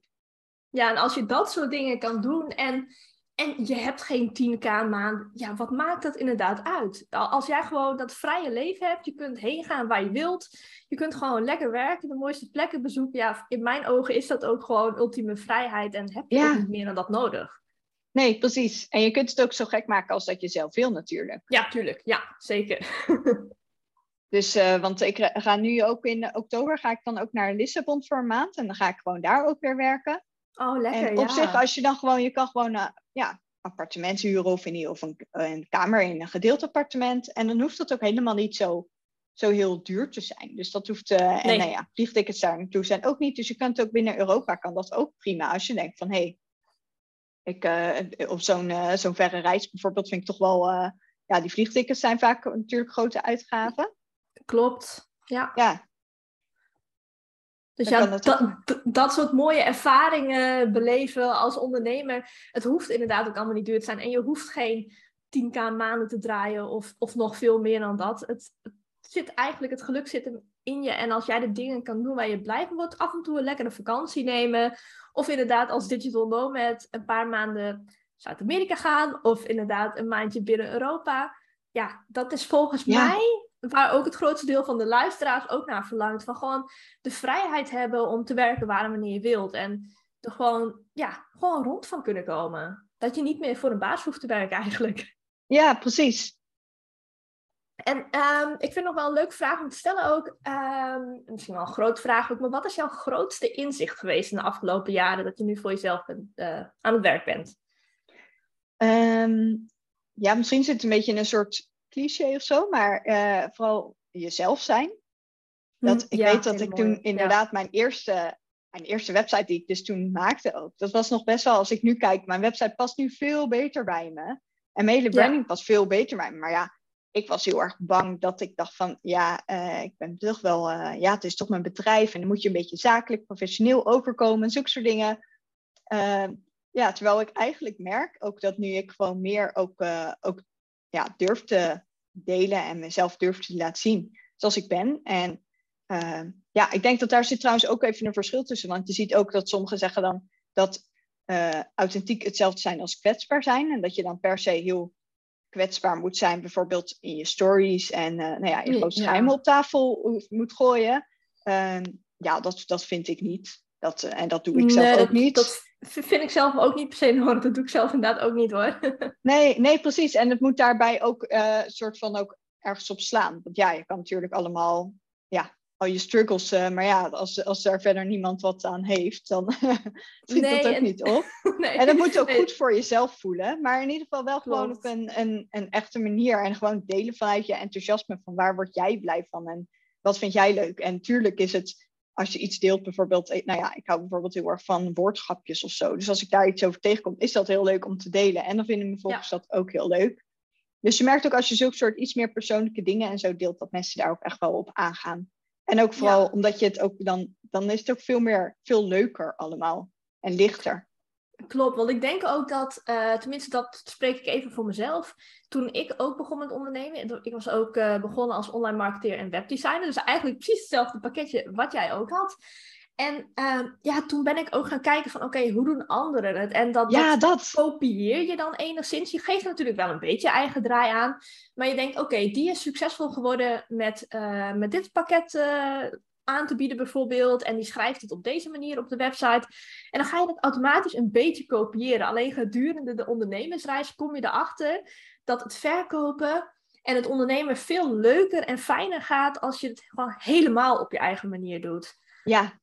Speaker 2: Ja, en als je dat soort dingen kan doen en, en je hebt geen 10k maand, ja, wat maakt dat inderdaad uit? Als jij gewoon dat vrije leven hebt, je kunt heen gaan waar je wilt, je kunt gewoon lekker werken, de mooiste plekken bezoeken. Ja, in mijn ogen is dat ook gewoon ultieme vrijheid en heb je
Speaker 1: Ja.
Speaker 2: ook niet meer dan dat nodig.
Speaker 1: Nee, precies. En je kunt het ook zo gek maken als dat je zelf wil natuurlijk.
Speaker 2: Ja, tuurlijk. Ja, zeker.
Speaker 1: Dus, eh, want ik ga nu ook in oktober ga ik dan ook naar Lissabon voor een maand. En dan ga ik gewoon daar ook weer werken.
Speaker 2: Oh, lekker.
Speaker 1: en op
Speaker 2: ja.
Speaker 1: zich, als je dan gewoon, je kan gewoon een ja, appartement huren of in een, een kamer in een gedeeld appartement. En dan hoeft dat ook helemaal niet zo, zo heel duur te zijn. Dus dat hoeft, eh,
Speaker 2: Nee.
Speaker 1: en nou ja, vliegtickets daar naartoe zijn ook niet. Dus je kunt ook binnen Europa, kan dat ook prima. Als je denkt van, hé, hey, ik, eh, op zo'n eh, zo'n verre reis bijvoorbeeld vind ik toch wel, eh, ja, die vliegtickets zijn vaak natuurlijk grote uitgaven.
Speaker 2: Klopt. Ja.
Speaker 1: Ja,
Speaker 2: Dus
Speaker 1: Dan
Speaker 2: ja, dat, dat soort mooie ervaringen beleven als ondernemer. Het hoeft inderdaad ook allemaal niet duur te zijn. En je hoeft geen 10k maanden te draaien of, of nog veel meer dan dat. Het, het zit eigenlijk, het geluk zit hem in je. En als jij de dingen kan doen waar je blij van wordt, af en toe een lekkere vakantie nemen. Of inderdaad als digital nomad een paar maanden Zuid-Amerika gaan. Of inderdaad een maandje binnen Europa. Ja, dat is volgens
Speaker 1: Ja.
Speaker 2: mij waar ook het grootste deel van de luisteraars ook naar verlangt. Van gewoon de vrijheid hebben om te werken waar en wanneer je wilt. En er gewoon, ja, gewoon rond van kunnen komen. Dat je niet meer voor een baas hoeft te werken eigenlijk.
Speaker 1: ja precies.
Speaker 2: En ehm, ik vind nog wel een leuke vraag om te stellen ook. ehm, misschien wel een grote vraag ook. Maar wat is jouw grootste inzicht geweest in de afgelopen jaren dat je nu voor jezelf bent, eh, aan het werk bent?
Speaker 1: Ehm, ja, misschien zit het een beetje in een soort cliché of zo, maar eh, vooral jezelf zijn. Dat,
Speaker 2: Hm,
Speaker 1: ik
Speaker 2: ja,
Speaker 1: weet dat ik toen
Speaker 2: Ja.
Speaker 1: inderdaad mijn eerste, mijn eerste website die ik dus toen maakte ook. Dat was nog best wel, als ik nu kijk, mijn website past nu veel beter bij me. En mijn hele
Speaker 2: Ja.
Speaker 1: branding past veel beter bij me. Maar ja, ik was heel erg bang dat ik dacht van, ja, eh, ik ben toch wel, eh, ja, het is toch mijn bedrijf. En dan moet je een beetje zakelijk, professioneel overkomen, zulke soort dingen. Ehm, ja, terwijl ik eigenlijk merk, ook dat nu ik gewoon meer ook, eh, ook ja, durf te delen en mezelf durf te laten zien zoals ik ben. En ja, ik denk dat daar zit trouwens ook even een verschil tussen. Want je ziet ook dat sommigen zeggen dan dat eh, authentiek hetzelfde zijn als kwetsbaar zijn. En dat je dan per se heel kwetsbaar moet zijn, bijvoorbeeld in je stories en eh, nou ja,
Speaker 2: Ja.
Speaker 1: grootste geheimen op tafel moet gooien. Ehm, ja, dat, dat vind ik niet. Dat, eh, en dat doe ik zelf
Speaker 2: Nee,
Speaker 1: ook
Speaker 2: dat,
Speaker 1: niet.
Speaker 2: Dat vind ik zelf ook niet per se nodig. Dat doe ik zelf inderdaad ook niet hoor.
Speaker 1: Nee, nee, precies. En het moet daarbij ook eh soort van ook ergens op slaan. Want ja, je kan natuurlijk allemaal, ja, al je struggles. eh, maar ja, als, als er verder niemand wat aan heeft, dan schiet
Speaker 2: Nee,
Speaker 1: dat ook
Speaker 2: en-
Speaker 1: niet op.
Speaker 2: nee.
Speaker 1: En dat moet ook
Speaker 2: Nee,
Speaker 1: goed voor jezelf voelen. Maar in ieder geval wel gewoon op een, een, een echte manier. En gewoon delen vanuit je enthousiasme. Van waar word jij blij van? En wat vind jij leuk? En tuurlijk is het, als je iets deelt, bijvoorbeeld. eh, Nou ja, ik hou bijvoorbeeld heel erg van woordschapjes of zo. Dus als ik daar iets over tegenkom, is dat heel leuk om te delen. En dan vinden mijn volgers dat ook heel leuk. Dus je merkt ook als je zulke soort iets meer persoonlijke dingen en zo deelt, dat mensen daar ook echt wel op aangaan. En ook vooral
Speaker 2: Ja.
Speaker 1: omdat je het ook dan, dan is het ook veel meer, veel leuker allemaal. En lichter.
Speaker 2: Klopt, want ik denk ook dat, eh, tenminste dat spreek ik even voor mezelf. Toen ik ook begon met ondernemen, ik was ook eh, begonnen als online marketeer en webdesigner. Dus eigenlijk precies hetzelfde pakketje wat jij ook had. En ehm, ja, toen ben ik ook gaan kijken van oké, hoe doen anderen het? En dat,
Speaker 1: Ja,
Speaker 2: dat
Speaker 1: dat.
Speaker 2: kopieer je dan enigszins. Je geeft er natuurlijk wel een beetje eigen draai aan. Maar je denkt, oké, die is succesvol geworden met, eh, met dit pakket eh, aan te bieden bijvoorbeeld. En die schrijft het op deze manier op de website. En dan ga je dat automatisch een beetje kopiëren. Alleen gedurende de ondernemersreis kom je erachter dat het verkopen en het ondernemen veel leuker en fijner gaat als je het gewoon helemaal op je eigen manier doet.
Speaker 1: Ja,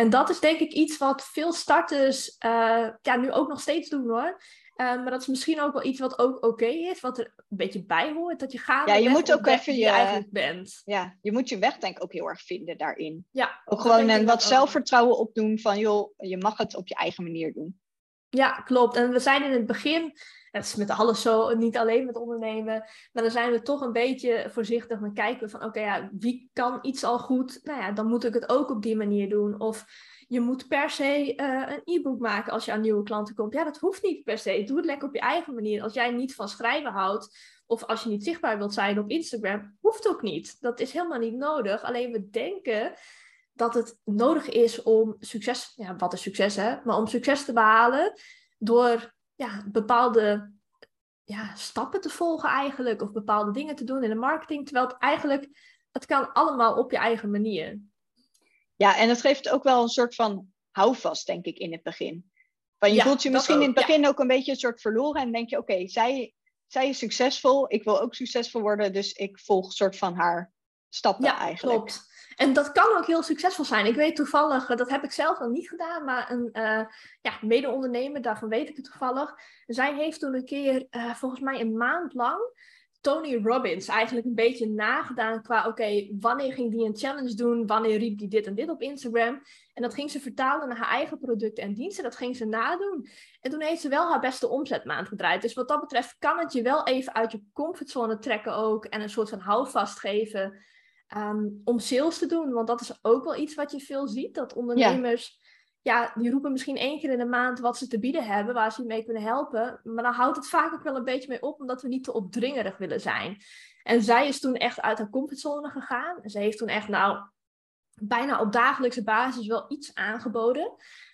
Speaker 2: En dat is denk ik iets wat veel starters eh, ja, nu ook nog steeds doen hoor. Eh, maar dat is misschien ook wel iets wat ook oké is, wat er een beetje bij hoort. Dat je gaat
Speaker 1: Ja, je moet ook even
Speaker 2: wie
Speaker 1: je-
Speaker 2: je eigenlijk bent.
Speaker 1: ja, je moet je weg denk ik ook heel erg vinden daarin.
Speaker 2: Ja,
Speaker 1: Ook gewoon
Speaker 2: dat
Speaker 1: wat zelfvertrouwen opdoen van joh, je mag het op je eigen manier doen.
Speaker 2: Ja, klopt. En we zijn in het begin, het is met alles zo, niet alleen met ondernemen, maar dan zijn we toch een beetje voorzichtig. Dan kijken van, oké, ja, wie kan iets al goed? Nou ja, dan moet ik het ook op die manier doen. Of je moet per se uh, een e-book maken als je aan nieuwe klanten komt. Ja, dat hoeft niet per se. Doe het lekker op je eigen manier. Als jij niet van schrijven houdt, of als je niet zichtbaar wilt zijn op Instagram, hoeft ook niet. Dat is helemaal niet nodig. Alleen we denken dat het nodig is om succes, ja, wat is succes hè, maar om succes te behalen door ja, bepaalde ja, stappen te volgen eigenlijk, of bepaalde dingen te doen in de marketing, terwijl het eigenlijk, het kan allemaal op je eigen manier.
Speaker 1: Ja, en het geeft ook wel een soort van houvast, denk ik, in het begin. Van je voelt je misschien in het begin ook een beetje een soort verloren en denk je, oké, zij, zij is succesvol, ik wil ook succesvol worden, dus ik volg een soort van haar stappen ja, eigenlijk. Klopt.
Speaker 2: En dat kan ook heel succesvol zijn. Ik weet toevallig, dat heb ik zelf nog niet gedaan, maar een uh, ja, mede-ondernemer, daarvan weet ik het toevallig. Zij heeft toen een keer, uh, volgens mij een maand lang, Tony Robbins eigenlijk een beetje nagedaan qua, oké, wanneer ging die een challenge doen? Wanneer riep die dit en dit op Instagram? En dat ging ze vertalen naar haar eigen producten en diensten. Dat ging ze nadoen. En toen heeft ze wel haar beste omzetmaand gedraaid. Dus wat dat betreft kan het je wel even uit je comfortzone trekken ook. En een soort van houvast geven um, om sales te doen. Want dat is ook wel iets wat je veel ziet. Dat ondernemers ja, die roepen misschien één keer in de maand wat ze te bieden hebben, waar ze mee kunnen helpen. Maar dan houdt het vaak ook wel een beetje mee op, omdat we niet te opdringerig willen zijn. En zij is toen echt uit haar comfortzone gegaan. Ze heeft toen echt, nou, bijna op dagelijkse basis wel iets aangeboden.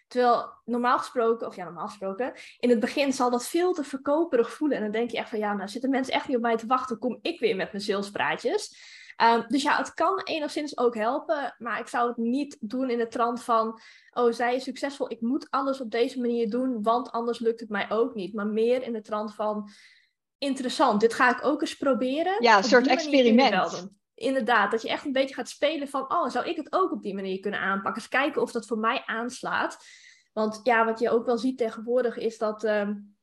Speaker 2: Terwijl normaal gesproken, of ja, normaal gesproken, in het begin zal dat veel te verkoperig voelen. En dan denk je echt van, ja, nou zitten mensen echt niet op mij te wachten, kom ik weer met mijn salespraatjes. Um, dus ja, het kan enigszins ook helpen, maar ik zou het niet doen in de trant van, oh, zij is succesvol, ik moet alles op deze manier doen, want anders lukt het mij ook niet. Maar meer in de trant van, interessant, dit ga ik ook eens proberen.
Speaker 1: Ja, een soort experiment.
Speaker 2: Inderdaad, dat je echt een beetje gaat spelen van, oh, zou ik het ook op die manier kunnen aanpakken? Eens kijken of dat voor mij aanslaat. Want ja, wat je ook wel ziet tegenwoordig is dat um,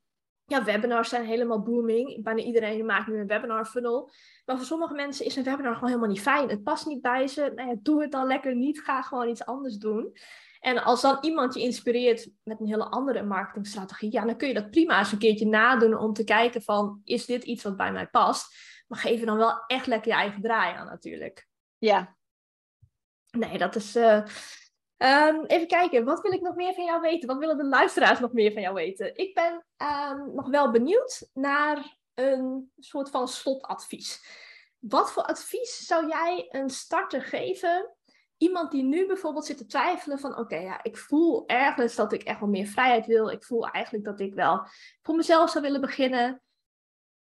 Speaker 2: ja, webinars zijn helemaal booming. Bijna iedereen maakt nu een webinar funnel. Maar voor sommige mensen is een webinar gewoon helemaal niet fijn. Het past niet bij ze. Nou ja, doe het dan lekker niet. Ga gewoon iets anders doen. En als dan iemand je inspireert met een hele andere marketingstrategie, ja, dan kun je dat prima eens een keertje nadoen om te kijken van, is dit iets wat bij mij past? Maar geef er dan wel echt lekker je eigen draai aan natuurlijk.
Speaker 1: Ja.
Speaker 2: Nee, dat is... Uh... Um, even kijken, wat wil ik nog meer van jou weten? Wat willen de luisteraars nog meer van jou weten? Ik ben um, nog wel benieuwd naar een soort van slotadvies. Wat voor advies zou jij een starter geven? Iemand die nu bijvoorbeeld zit te twijfelen van oké, ja, ik voel ergens dat ik echt wel meer vrijheid wil. Ik voel eigenlijk dat ik wel voor mezelf zou willen beginnen.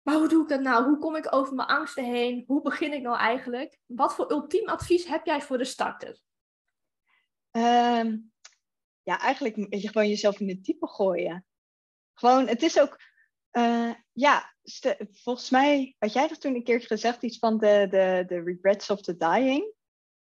Speaker 2: Maar hoe doe ik dat nou? Hoe kom ik over mijn angsten heen? Hoe begin ik nou eigenlijk? Wat voor ultiem advies heb jij voor de starter?
Speaker 1: Um, ja, eigenlijk moet je gewoon jezelf in het type gooien. Gewoon, het is ook, uh, ja, volgens mij had jij dat toen een keer gezegd, iets van de, de, de regrets of the dying.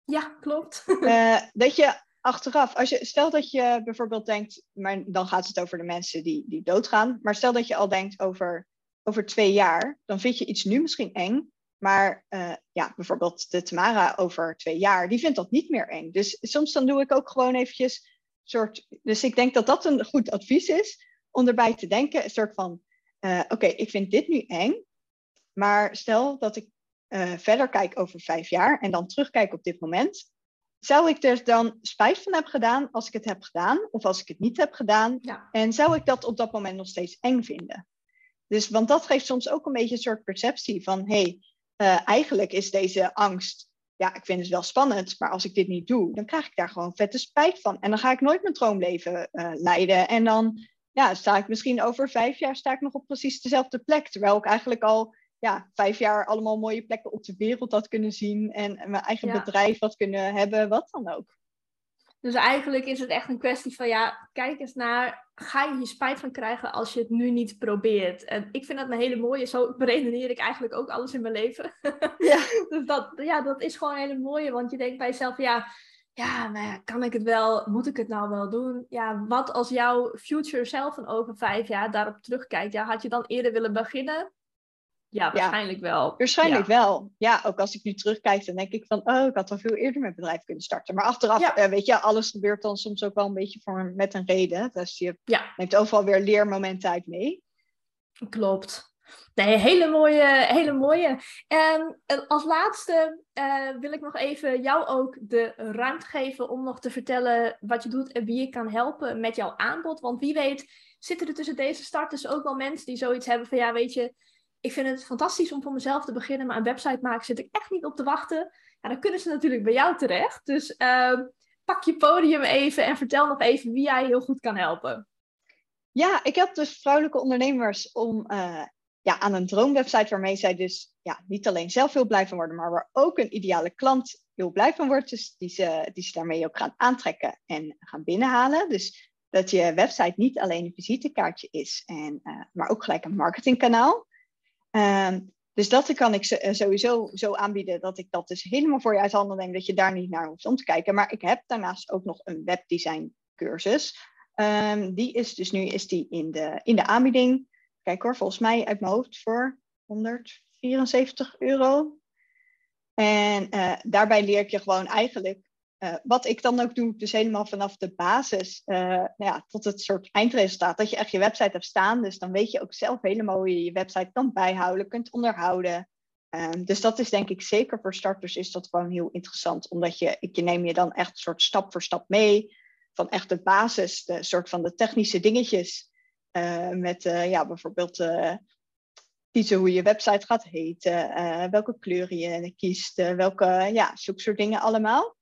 Speaker 2: Ja, klopt.
Speaker 1: Uh, dat je achteraf, als je, stel dat je bijvoorbeeld denkt, maar dan gaat het over de mensen die, die doodgaan, maar stel dat je al denkt over, over twee jaar, dan vind je iets nu misschien eng, maar uh, ja, bijvoorbeeld de Tamara over twee jaar, die vindt dat niet meer eng. Dus soms dan doe ik ook gewoon eventjes soort. Dus ik denk dat dat een goed advies is om erbij te denken, een soort van uh, oké, ik vind dit nu eng, maar stel dat ik uh, verder kijk over vijf jaar en dan terugkijk op dit moment, zou ik er dan spijt van hebben gedaan als ik het heb gedaan of als ik het niet heb gedaan? Ja. En zou ik dat op dat moment nog steeds eng vinden? Dus, want dat geeft soms ook een beetje een soort perceptie van, hé, hey, uh, eigenlijk is deze angst, ja, ik vind het wel spannend, maar als ik dit niet doe, dan krijg ik daar gewoon vette spijt van. En dan ga ik nooit mijn droomleven uh, leiden. En dan ja, sta ik misschien over vijf jaar sta ik nog op precies dezelfde plek. Terwijl ik eigenlijk al ja, vijf jaar allemaal mooie plekken op de wereld had kunnen zien. En, mijn eigen bedrijf had kunnen hebben, wat dan ook.
Speaker 2: Dus eigenlijk is het echt een kwestie van, ja, kijk eens naar, ga je hier spijt van krijgen als je het nu niet probeert? En ik vind dat een hele mooie, zo beredeneer ik eigenlijk ook alles in mijn leven. Ja. dus dat, ja, dat is gewoon een hele mooie, want je denkt bij jezelf, ja, ja, maar ja, kan ik het wel? Moet ik het nou wel doen? Ja, wat als jouw future zelf van over vijf jaar daarop terugkijkt? Ja, had je dan eerder willen beginnen? Ja, waarschijnlijk wel.
Speaker 1: Waarschijnlijk wel. Ja, ook als ik nu terugkijk, dan denk ik van, oh, ik had al veel eerder mijn bedrijf kunnen starten. Maar achteraf, eh, weet je, alles gebeurt dan soms ook wel een beetje voor, met een reden. Dus je neemt overal weer leermomenten uit mee.
Speaker 2: Klopt. Nee, hele mooie. Hele mooie. En als laatste eh, wil ik nog even jou ook de ruimte geven om nog te vertellen wat je doet en wie je kan helpen met jouw aanbod. Want wie weet zitten er tussen deze starters ook wel mensen die zoiets hebben van ja, weet je, ik vind het fantastisch om voor mezelf te beginnen, maar een website maken zit ik echt niet op te wachten. Ja, dan kunnen ze natuurlijk bij jou terecht. Dus ehm, pak je podium even en vertel nog even wie jij heel goed kan helpen.
Speaker 1: Ja, ik heb dus vrouwelijke ondernemers om uh, ja, aan een droomwebsite waarmee zij dus ja, niet alleen zelf heel blij van worden, maar waar ook een ideale klant heel blij van wordt. Dus die ze, die ze daarmee ook gaan aantrekken en gaan binnenhalen. Dus dat je website niet alleen een visitekaartje is, en, uh, maar ook gelijk een marketingkanaal. Ehm, dus dat kan ik eh, sowieso zo aanbieden dat ik dat dus helemaal voor je uit handen neem, dat je daar niet naar hoeft om te kijken. Maar ik heb daarnaast ook nog een webdesign cursus. Um, die is dus nu is die in, de, in de aanbieding. Kijk hoor, volgens mij uit mijn hoofd voor 174 euro. En uh, daarbij leer ik je gewoon eigenlijk uh, wat ik dan ook doe, dus helemaal vanaf de basis uh, nou ja, tot het soort eindresultaat. Dat je echt je website hebt staan. Dus dan weet je ook zelf helemaal hoe je je website kan bijhouden, kunt onderhouden. Um, dus dat is denk ik zeker voor starters is dat gewoon heel interessant. Omdat je, ik neem je dan echt soort stap voor stap mee. Van echt de basis, de soort van de technische dingetjes. Uh, met ja, bijvoorbeeld kiezen hoe je website gaat heten. welke kleuren je kiest. welke, ja, zulke soort dingen allemaal.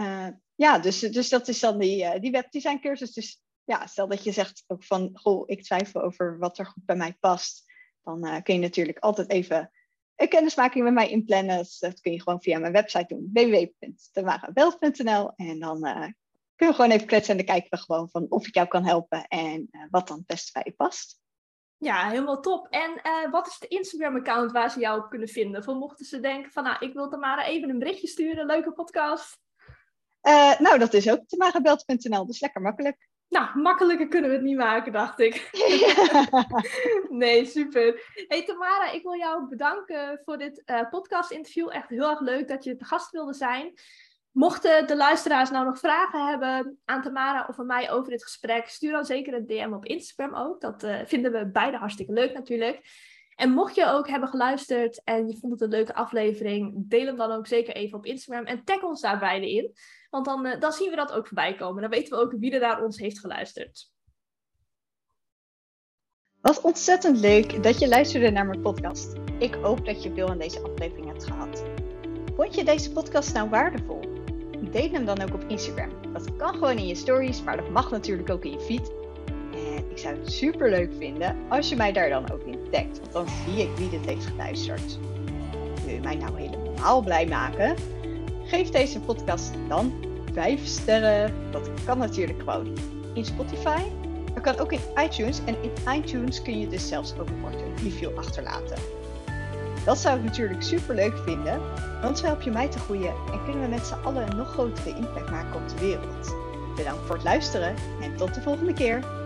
Speaker 1: Uh, ja, dus, dus dat is dan die, uh, die webdesign cursus. Dus ja, stel dat je zegt ook van, goh, ik twijfel over wat er goed bij mij past. Dan uh, kun je natuurlijk altijd even een kennismaking met mij inplannen. Dus dat kun je gewoon via mijn website doen, www.temaraweld.nl. En dan kunnen we gewoon even kletsen en dan kijken we gewoon van of ik jou kan helpen en wat dan het beste bij je past.
Speaker 2: Ja, helemaal top. En wat is de Instagram-account waar ze jou op kunnen vinden? Voor mochten ze denken van, nou, ik wil Tamara even een berichtje sturen, leuke podcast.
Speaker 1: Uh, nou, dat is ook temagebeld.nl, dus lekker makkelijk.
Speaker 2: Nou, makkelijker kunnen we het niet maken, dacht ik. nee, super. Hey Tamara, ik wil jou bedanken voor dit uh, podcast-interview. Echt heel erg leuk dat je te gast wilde zijn. Mochten de luisteraars nou nog vragen hebben aan Tamara of aan mij over dit gesprek, stuur dan zeker een DM op Instagram ook. Dat uh, vinden we beide hartstikke leuk natuurlijk. En mocht je ook hebben geluisterd en je vond het een leuke aflevering, deel hem dan ook zeker even op Instagram en tag ons daar beide in. Want dan, uh, dan zien we dat ook voorbij komen. Dan weten we ook wie er naar ons heeft geluisterd.
Speaker 1: Wat ontzettend leuk dat je luisterde naar mijn podcast. Ik hoop dat je veel aan deze aflevering hebt gehad. Vond je deze podcast nou waardevol? Deel hem dan ook op Instagram. Dat kan gewoon in je stories, maar dat mag natuurlijk ook in je feed. Ik zou het super leuk vinden als je mij daar dan ook in tagt, want dan zie ik wie dit heeft geluisterd. Wil je mij nou helemaal blij maken? Geef deze podcast dan 5 sterren. Dat kan natuurlijk gewoon in Spotify. Dat kan ook in iTunes. En in iTunes kun je dus zelfs ook een review achterlaten. Dat zou ik natuurlijk super leuk vinden, want zo help je mij te groeien en kunnen we met z'n allen een nog grotere impact maken op de wereld. Bedankt voor het luisteren en tot de volgende keer.